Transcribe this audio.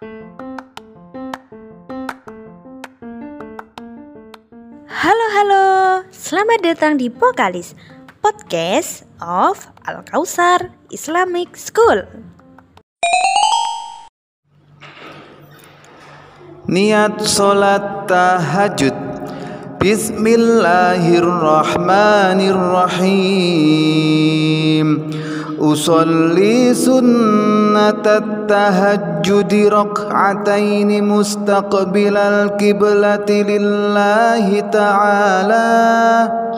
Halo halo, selamat datang di Pokalis Podcast of Al Kausar Islamic School. Niat sholat tahajud. Bismillahirrahmanirrahim أصلي سنة التهجد ركعتين مستقبل الكبلة لله تعالى.